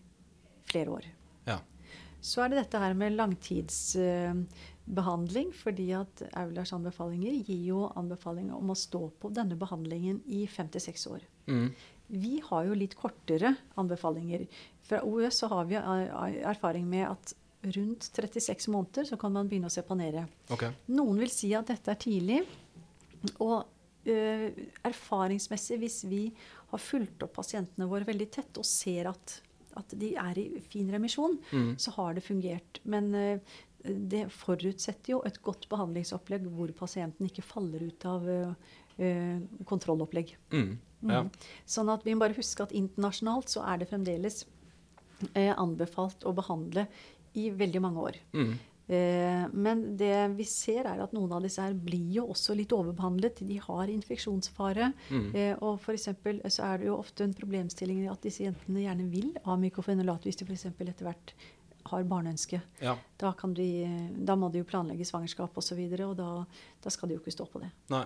flere år. Ja. Så er det dette her med langtidsbehandling, fordi at Aulers anbefalinger gir jo anbefaling om å stå på denne behandlingen i fem til seks år. Mm. Vi har jo litt kortere anbefalinger. Fra OUS så har vi erfaring med at rundt 36 måneder så kan man begynne å sepanere. Okay. Noen vil si at dette er tidlig. Og uh, erfaringsmessig, hvis vi har fulgt opp pasientene våre veldig tett og ser at, at de er i fin remisjon, mm. så har det fungert. Men uh, det forutsetter jo et godt behandlingsopplegg hvor pasienten ikke faller ut av uh, kontrollopplegg. Mm, ja. mm. Sånn at vi må bare huske at internasjonalt så er det fremdeles eh, anbefalt å behandle i veldig mange år. Mm. Uh, men det vi ser, er at noen av disse her blir jo også litt overbehandlet. De har infeksjonsfare. Mm. og for så er det jo ofte en problemstilling at disse jentene gjerne vil ha mykofenolat hvis de f.eks. etter hvert har barneønske. Ja. Da, de, da, må de jo planlegge svangerskap osv., og, så videre, og da, da, skal de jo ikke stå på det. Nei.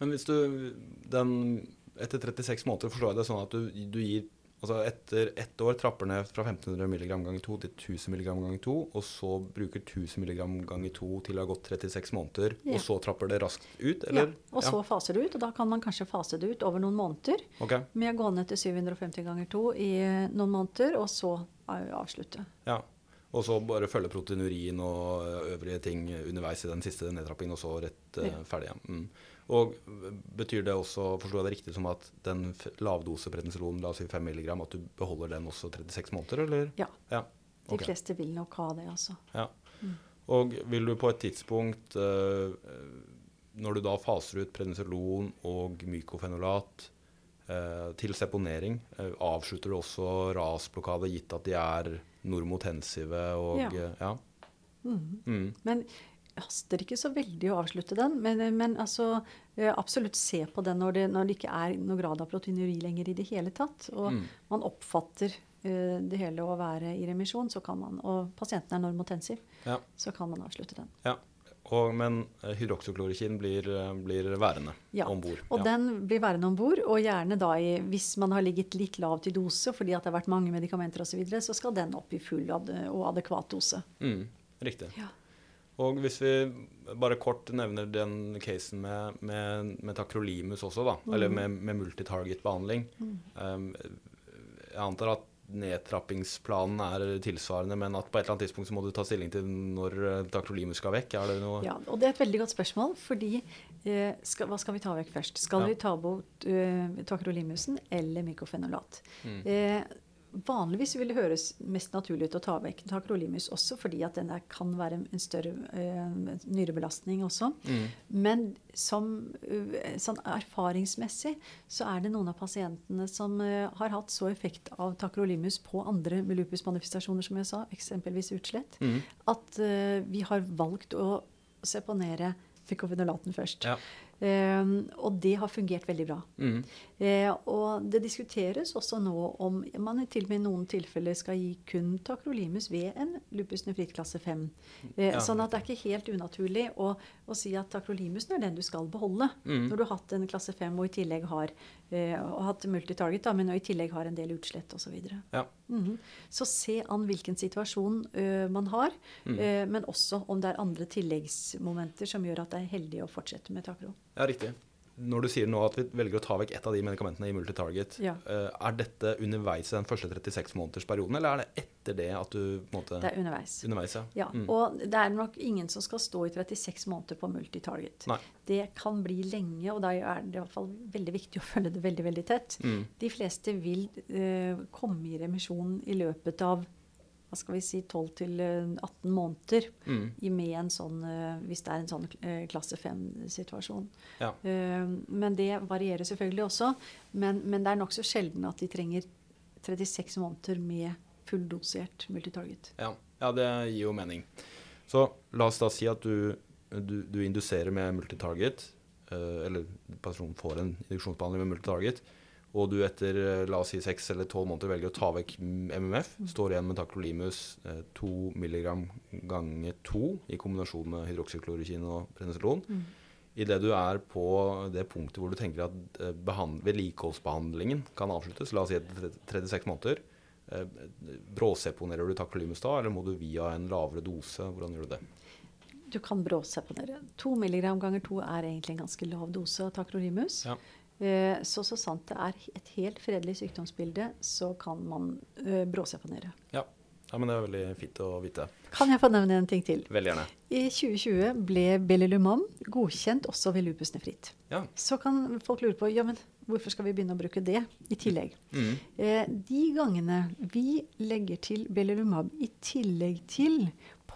Men hvis du den, Etter 36 måneder forstår jeg det sånn at du, du gir Altså etter ett år trapper ned fra 1500 mg ganger 2 til 1000 mg ganger 2, og så bruker 1000 mg ganger 2 til det har gått 36 måneder, ja. og så trapper det raskt ut, eller? Ja, og så faser det ut, og da kan man kanskje fase det ut over noen måneder. Okay. Med å gå ned til 750 ganger 2 i noen måneder, og så avslutte. Ja. Og så bare følge proteinurien og øvrige ting underveis i den siste nedtrappingen, og så rett uh, ferdig. Ja. Mm. Og Betyr det også, forstår jeg det riktig som at den lavdose prednisolon, la oss si 5 mg, at du beholder den også 36 måneder, eller? Ja. ja. Okay. De fleste vil nok ha det, altså. Ja. Mm. Og vil du på et tidspunkt, uh, når du da faser ut prednisolon og mykofenolat uh, til seponering, uh, avslutter du også rasblokade, gitt at de er normotensive og Ja. Eh, ja. Mm. Mm. Men haster ikke så veldig å avslutte den. Men, men altså, eh, absolutt se på den når det, når det, ikke er noe grad av proteinuri lenger i det hele tatt. Og mm. man oppfatter uh, det hele å være i remisjon, så kan man, og pasienten er normotensiv, ja. så kan man avslutte den. Ja. Og, men eh, blir, eh, blir værende ja. om bord. Og ja. den blir værende om bord, og gjerne da i, hvis man har ligget litt lavt i dose fordi det har vært mange medikamenter osv., så, videre, så skal den opp i full og adekvat dose. Mm, riktig. Ja. Og hvis vi bare kort nevner den casen med, med, med takrolimus også, da, mm. eller med, med multitarget-behandling mm. um, Jeg antar at nedtrappingsplanen er tilsvarende, men at på et eller annet tidspunkt så må du ta stilling til når takrolimus eh, skal vekk? Er det noe Ja, og det er et veldig godt spørsmål, fordi eh, skal, hva skal vi ta vekk først? Skal ja. vi ta bort eh, takrolimusen eller mykofenolat? Mm. Eh, Vanligvis vil det høres mest naturlig ut å ta vekk takrolimus også, fordi at den kan være en større uh, nyrebelastning også. Mm. Men som, uh, sånn erfaringsmessig så er det noen av pasientene som uh, har hatt så effekt av takrolimus på andre lupusmanifestasjoner, som jeg sa, eksempelvis utslett, mm. at vi har valgt å seponere fikofenolaten først. Ja. Eh, og det har fungert veldig bra. Mm. Eh, og det diskuteres også nå om man til og med i noen tilfeller skal gi kun takrolimus ved en lupus nefrit klasse 5. Eh, Ja. Sånn at det er ikke helt unaturlig å, å si at takrolimusen er den du skal beholde. Mm. Når du har hatt en klasse 5 og i tillegg har eh, og hatt multitarget, da, men i tillegg har en del utslett osv. Så, Ja. Mhm. så se an hvilken situasjon man har, Mm. eh, men også om det er andre tilleggsmomenter som gjør at det er heldig å fortsette med takro. Ja, riktig. Når du sier nå at vi velger å ta vekk ett av de medikamentene i multitarget, Ja. eh, er dette underveis i den første 36 månedersperioden, eller er det etter det at du på en måte Det er underveis. Underveis, ja. Ja, Mm. Og det er nok ingen som skal stå i 36 måneder på multitarget. Nei. Det kan bli lenge, og da er det i hvert fall veldig viktig å følge det veldig veldig tett. Mm. De fleste vil uh, komme i remisjon i løpet av hva skal vi si, 12 til eh, 18 måneder Mm. med en sånn, eh, hvis det er en sånn eh, klasse 5-situasjon. Ja. Men det varierer selvfølgelig også. Men, men det er nokså sjelden at de trenger 36 måneder med fulldosert multitarget. Ja. ja, det gir jo mening. Så la oss da si at du, du, du induserer med multitarget, eller personen får en induksjonsbehandling med multitarget, og du etter eh, la oss si 6 eller 12 måneder velger å ta vekk MMF, står igjen med takrolimus eh, 2 mg ganger 2 i kombinasjon med hydroksyklorokin og prednisolon. Mm. Idet du er på det punktet hvor du tenker at eh, behand- vedlikeholdsbehandlingen kan avsluttes, la oss si etter 36 måneder, eh, bråseponerer du takrolimus da, eller må du via en lavere dose? Hvordan gjør du det? Du kan bråseponere. 2 mg ganger 2 er egentlig en ganske lav dose av takrolimus. Ja. Eh, så så sant det er et helt fredelig sykdomsbilde, så kan man eh, bråseponere. Ja. ja, men det er veldig fint å vite. Kan jeg få nevne en ting til? Veldig gjerne. I 2020 ble Bellilumam godkjent også ved lupus nefrit. Ja. Så kan folk lure på ja, men hvorfor skal vi begynne å bruke det i tillegg. Mm. Eh, de gangene vi legger til Belilumab i tillegg til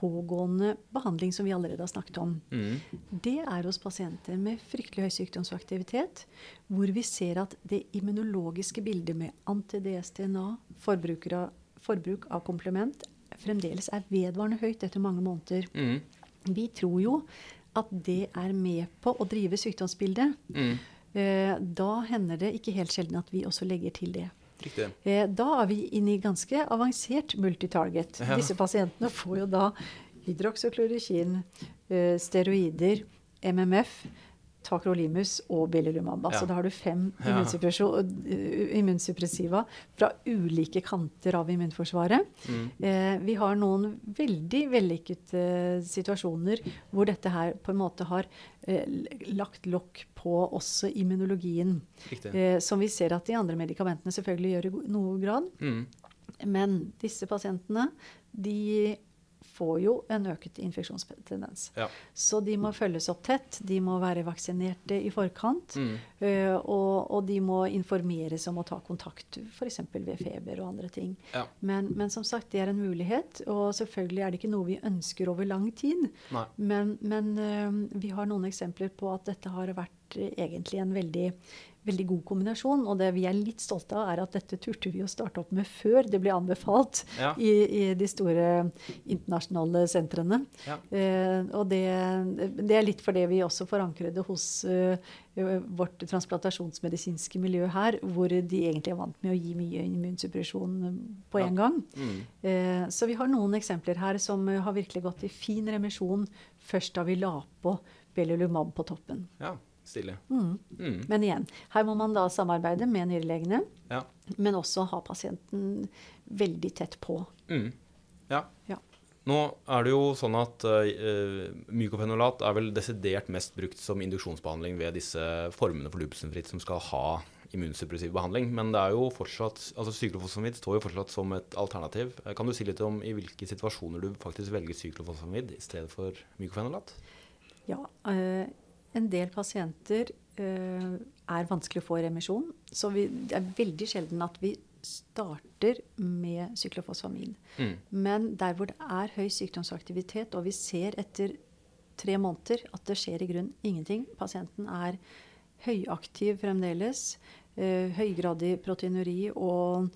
pågående behandling som vi allerede har snakket om, Mm. det er hos pasienter med fryktelig høy sykdomsaktivitet, hvor vi ser at det immunologiske bildet med forbruker forbruk av komplement, fremdeles er vedvarende høyt etter mange måneder. Mm. Vi tror jo at det er med på å drive sykdomsbildet. Mm. Eh, da hender det ikke helt sjelden at vi også legger til det. Riktig. Eh, da er vi inne i ganske avansert multitarget. Ja. Disse pasientene får jo da hydroksyklorokin, eh, steroider, MMF, takrolimus og belilumab. Altså Ja. da har du fem eh, immunsuppressiva fra ulike kanter av immunforsvaret. Mm. Eh, vi har noen veldig vellykkede situasjoner hvor dette her på en måte har eh, lagt lokk på også immunologien. Eh, som vi ser at de andre medikamentene selvfølgelig gjør i noe grad. Mm. Men disse pasientene de får jo en øket infeksjonstendens. Ja. Så de må følges opp tett. De må være vaksinerte i forkant. Mm. eh, og, og de må informeres om å ta kontakt f.eks. ved feber og andre ting. Ja. Men, men som sagt, det er en mulighet. Og selvfølgelig er det ikke noe vi ønsker over lang tid. Nei. Men, men eh, vi har noen eksempler på at dette har vært eh, egentlig en veldig, veldig god kombinasjon. Og det vi er litt stolte av, er at dette turte vi å starte opp med før det ble anbefalt Ja. i, i de store internasjonale sentrene. Ja. Eh, og det, det er litt fordi vi også forankret det hos eh, vårt transplantasjonsmedisinske miljø her, hvor de egentlig er vant med å gi mye immunsuppresjon på Ja. en gang. Mm. Eh, så vi har noen eksempler her som eh, har virkelig gått i fin remisjon først da vi la på Belulumab på toppen. ja. Stilig. Mm. Mm. Men igjen, her må man da samarbeide med nyrelegene, Ja. men også ha pasienten veldig tett på. Mm. Ja. Ja. Nå er det jo sånn at uh, mykofenolat er vel desidert mest brukt som induksjonsbehandling ved disse formene for lupusnefritt som skal ha immunsuppressiv behandling. Men det er jo fortsatt, altså syklofosfamid står jo fortsatt som et alternativ. Eh, Kan du si litt om i hvilke situasjoner du faktisk velger syklofosfamid i stedet for mykofenolat? Ja, eh, en del pasienter uh, er vanskelig å få i remisjon, så vi, det er veldig sjelden at vi starter med syklofosfamin. Mm. Men der hvor det er høy sykdomsaktivitet, og vi ser etter tre måneder at det skjer i grunn ingenting, pasienten er høyaktiv fremdeles, Uh, høygradig proteinuri og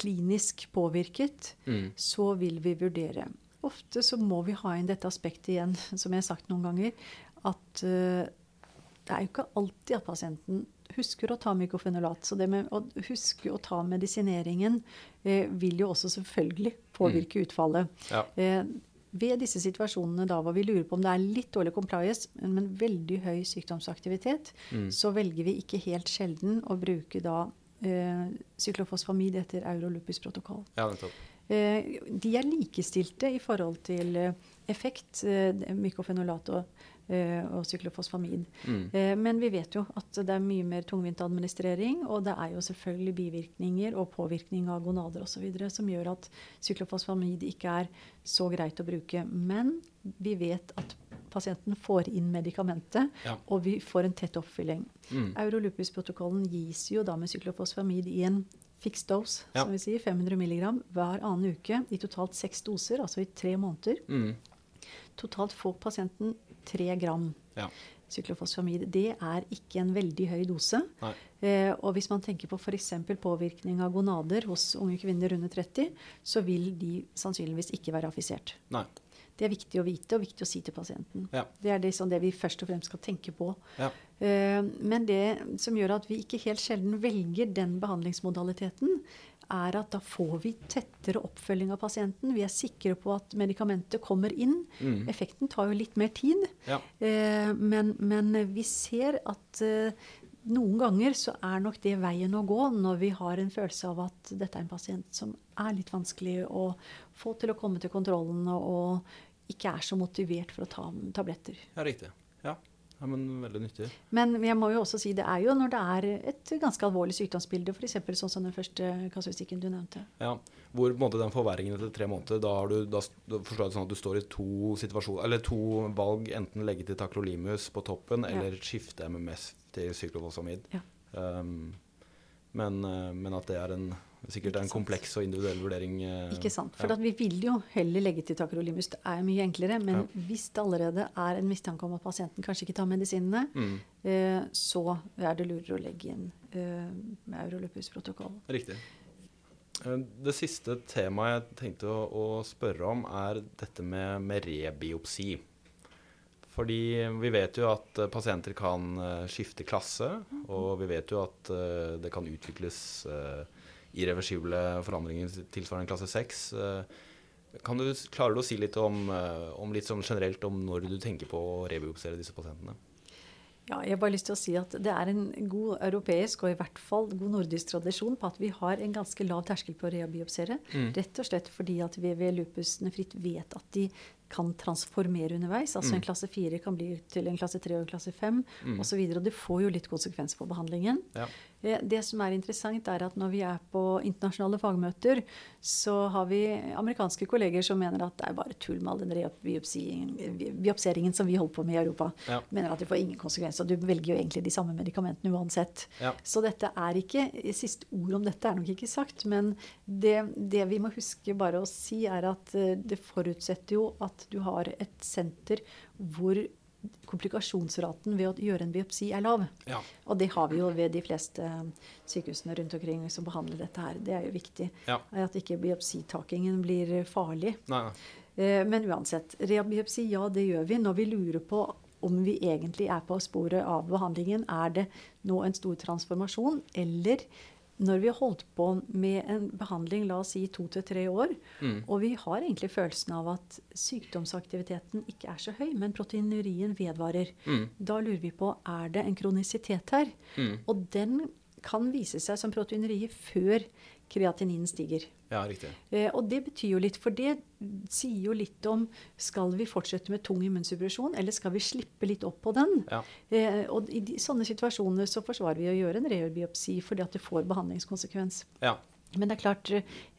klinisk påvirket, Mm. så vil vi vurdere. Ofte så må vi ha inn dette aspektet igjen, <laughs> som jeg har sagt noen ganger, at eh, det er jo ikke alltid at pasienten husker å ta mykofenolat. Så det med å huske å ta medisineringen eh, vil jo også selvfølgelig påvirke utfallet. Ja. Eh, ved disse situasjonene da hvor vi lurer på om det er litt dårlig compliance, men, veldig høy sykdomsaktivitet, så velger vi ikke helt sjelden å bruke da eh, syklofosfamid etter eurolupusprotokoll. Ja. Eh, de er likestilte i forhold til eh, effekt, mykofenolat og, og syklofosfamid. Mm. Eh, men vi vet jo at det er mye mer tungvint administrering, og det er jo selvfølgelig bivirkninger og påvirkning av gonader osv. som gjør at syklofosfamid ikke er så greit å bruke. Men vi vet at pasienten får inn medikamentet, Ja. og vi får en tett oppfylling. Mm. Eurolupus-protokollen gis jo da med syklofosfamid i en fixed dose, Ja. som vi sier, 500 mg hver annen uke i totalt seks doser, altså i tre måneder. Mm. Totalt får pasienten tre gram Ja. Syklofosfamid. Det er ikke en veldig høy dose. Eh, og hvis man tenker på f.eks. påvirkning av gonader hos unge kvinner under 30, så vil de sannsynligvis ikke være affisert. Nei. Det er viktig å vite og viktig å si til pasienten. Ja. Det er liksom det vi først og fremst skal tenke på. Ja. Eh, Men det som gjør at vi ikke helt sjelden velger den behandlingsmodaliteten, er at da får vi tettere oppfølging av pasienten. Vi er sikre på at medikamentet kommer inn. Mm. Effekten tar jo litt mer tid. Ja. Eh, Men, men vi ser at eh, noen ganger så er nok det veien å gå når vi har en følelse av at dette er en pasient som er litt vanskelig å få til å komme til kontrollen, og, og ikke er så motivert for å ta tabletter. ja, riktig. Ja. Ja, men veldig nyttig. Men jeg må jo også si det er jo når det er et ganske alvorlig sykdomsbilde, f.eks. sånn som den første kasuistikken du nevnte. Ja, Hvor på en måte den forverringen etter tre måneder, da, har du, da, forstår jeg det sånn at du står i to eller to valg, enten legge til takrolimus på toppen, Ja. eller skifte MMS til syklofosamid. Ja. Um, men, eh, men at det er en, sikkert er en kompleks og individuell vurdering. eh, Ikke sant? For ja. vi vil jo heller legge til takrolimus. Det er mye enklere. Men Ja. hvis det allerede er en mistanke om at pasienten kanskje ikke tar medisinene, Mm, eh, så er det lurere å legge inn eh, med Eurolupus-protokoll. riktig. Eh, Det siste temaet jeg tenkte å, å spørre om, er dette med, med rebiopsi. Fordi vi vet jo at eh, pasienter kan skifte klasse, og vi vet jo at det kan utvikles eh, irreversible forandringer tilsvarende klasse 6. Eh, Kan du, klarer du å si litt om, eh, om litt sånn generelt om når du tenker på å rebiopsere disse pasientene? Ja, jeg har bare lyst til å si at Det er en god europeisk og i hvert fall god nordisk tradisjon på at vi har en ganske lav terskel på å rebiopsere. Mm. Rett og slett fordi at vi ved lupus fritt vet at de kan transformere underveis. Altså Mm. en klasse 4 kan bli til en klasse 3 og en klasse 5 Mm. osv. Og det får jo litt konsekvens for behandlingen. Ja. Eh, Det som er interessant, er at når vi er på internasjonale fagmøter, så har vi amerikanske kolleger som mener at det er bare tull med all den biopseringen som vi holder på med i Europa. Ja. Mener at det får ingen konsekvenser. Du velger jo egentlig de samme medikamentene uansett. Ja. Så dette er ikke Siste ord om dette er nok ikke sagt, men det, det vi må huske bare å si, er at eh, det forutsetter jo at du har et senter hvor komplikasjonsraten ved å gjøre en biopsi er lav. Ja. Og det har vi jo ved de fleste eh, sykehusene rundt omkring som behandler dette her. Det er jo viktig. Ja. At ikke biopsitakingen blir farlig. Nei, nei. Eh, Men uansett, rebiopsi, ja, det gjør vi når vi lurer på om vi egentlig er på sporet av behandlingen. Er det nå en stor transformasjon, eller når vi har holdt på med en behandling, la oss si to til tre år, Mm. og vi har egentlig følelsen av at sykdomsaktiviteten ikke er så høy, men proteinurien vedvarer, Mm. da lurer vi på er det en kronisitet her. Mm. Og den kan vise seg som proteinuri før kreatininen stiger. Ja, riktig. Eh, og det betyr jo litt, for det sier jo litt om skal vi fortsette med tung immunsuppresjon, eller skal vi slippe litt opp på den? Ja. Eh, og i de, sånne situasjoner så forsvarer vi å gjøre en reurbiopsi fordi at det får behandlingskonsekvens. Ja. Men det er klart,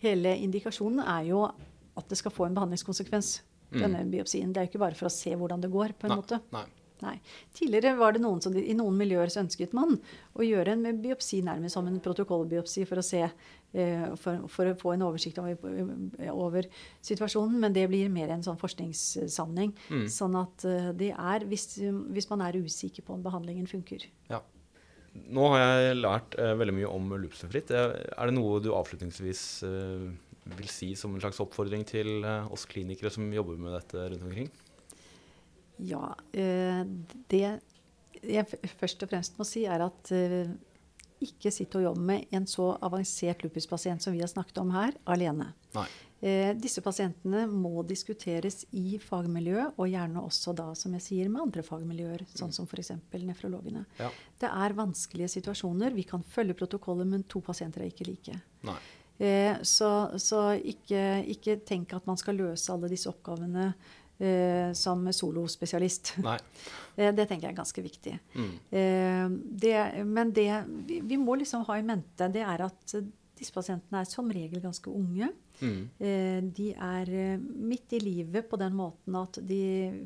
hele indikasjonen er jo at det skal få en behandlingskonsekvens, Mm. denne biopsien. Det er jo ikke bare for å se hvordan det går, på en Nei. måte. Nei. Nei. Tidligere var det noen som, I noen miljøer så ønsket man å gjøre en biopsi nærmest som en protokollbiopsi for å se, for, for å få en oversikt over, over situasjonen. Men det blir mer en sånn forskningssammenheng. Mm. Sånn at eh, det er hvis, hvis man er usikker på om behandlingen funker. Ja. Nå har jeg lært eh, veldig mye om lupusnefritt. Eh, Er det noe du avslutningsvis eh, vil si som en slags oppfordring til eh, oss klinikere som jobber med dette rundt omkring? Ja, eh, det jeg først og fremst må si, er at ikke sitte og jobbe med en så avansert lupuspasient som vi har snakket om her, alene. Eh, disse pasientene må diskuteres i fagmiljøet, og gjerne også da, som jeg sier, med andre fagmiljøer, sånn som f.eks. nefrologene. Ja. Det er vanskelige situasjoner. Vi kan følge protokollet, men to pasienter er ikke like. Eh, så, så ikke, ikke tenk at man skal løse alle disse oppgavene eh, som solospesialist. <laughs> Eh, det tenker jeg er ganske viktig. Mm. Eh, det, men det vi, vi må liksom ha i mente, det er at disse pasientene er som regel ganske unge. Mm. Eh, de er eh, midt i livet på den måten at de,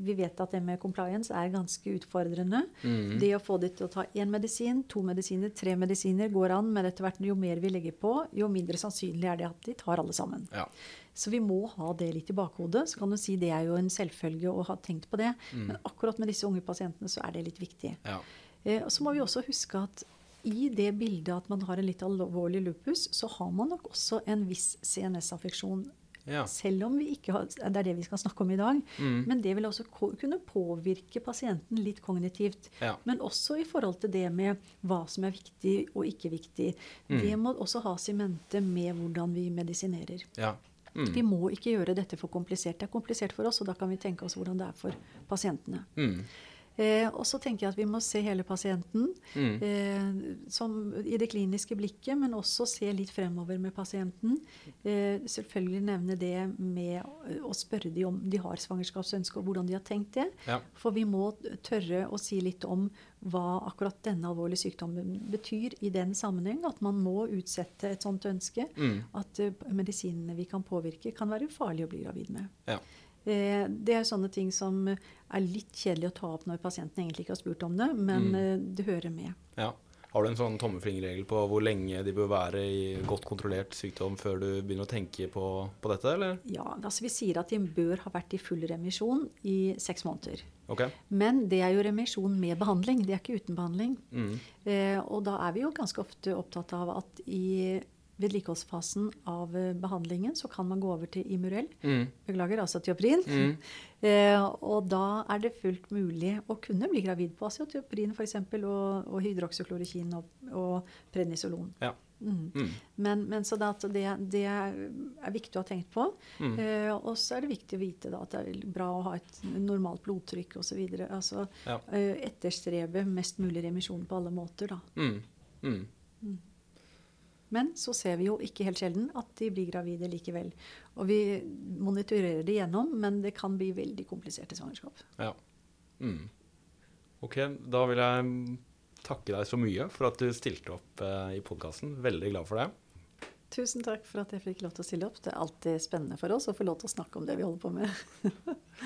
vi vet at det med compliance er ganske utfordrende. Mm. Det å få de til å ta én medisin, to medisiner, tre medisiner går an, men etter hvert jo mer vi legger på, jo mindre sannsynlig er det at de tar alle sammen. Ja. Så vi må ha det litt i bakhodet. Så kan du si det er jo en selvfølge å ha tenkt på det. Mm. Men akkurat med disse unge pasientene så er det litt viktig. Ja. Eh, og så må vi også huske at i det bildet at man har en litt alvorlig lupus, så har man nok også en viss CNS-affeksjon. Ja. Selv om vi ikke har, det er det vi skal snakke om i dag. Mm. Men det vil også kunne påvirke pasienten litt kognitivt. Ja. Men også i forhold til det med hva som er viktig og ikke viktig. Mm. Det må også has i mente med hvordan vi medisinerer. Ja. Mm. Vi må ikke gjøre dette for komplisert. Det er komplisert for oss, og da kan vi tenke oss hvordan det er for pasientene. Mm. Eh, og så tenker jeg at vi må se hele pasienten Mm. eh, som, i det kliniske blikket, men også se litt fremover med pasienten. Eh, selvfølgelig nevne det med å spørre de om de har svangerskapsønske, og hvordan de har tenkt det. Ja. For vi må tørre å si litt om hva akkurat denne alvorlige sykdommen betyr i den sammenheng. At man må utsette et sånt ønske. Mm. At eh, medisinene vi kan påvirke, kan være farlig å bli gravid med. Ja. Eh, Det er sånne ting som er litt kjedelig å ta opp når pasienten egentlig ikke har spurt om det, men Mm. eh, det hører med. ja. Har du en sånn tommelfingerregel på hvor lenge de bør være i godt kontrollert sykdom før du begynner å tenke på, på dette, eller? Ja, altså Vi sier at de bør ha vært i full remisjon i seks måneder. Okay. Men det er jo remisjon med behandling, det er ikke uten behandling. Mm. Eh, og da er vi jo ganske ofte opptatt av at i vedlikeholdsfasen av eh, behandlingen så kan man gå over til Imurell. Mm. Beklager, altså tioprin. Mm. <laughs> Eh, og da er det fullt mulig å kunne bli gravid på acetoprin f.eks. Og, og hydroksyklorokin og, og prednisolon. Ja. Mm. Mm. Men, men så det, det er viktig å ha tenkt på. Mm. Eh, og så er det viktig å vite da, at det er bra å ha et normalt blodtrykk osv. Altså, Ja. eh, etterstrebe mest mulig remisjon på alle måter. Da. Men så ser vi jo ikke helt sjelden at de blir gravide likevel. Og vi monitorerer det gjennom, men det kan bli veldig kompliserte svangerskap. Ja. Mm. Ok, da vil jeg takke deg så mye for at du stilte opp eh, i podkasten. Veldig glad for det. Tusen takk for at jeg fikk lov til å stille opp. Det er alltid spennende for oss å få lov til å snakke om det vi holder på med. <laughs>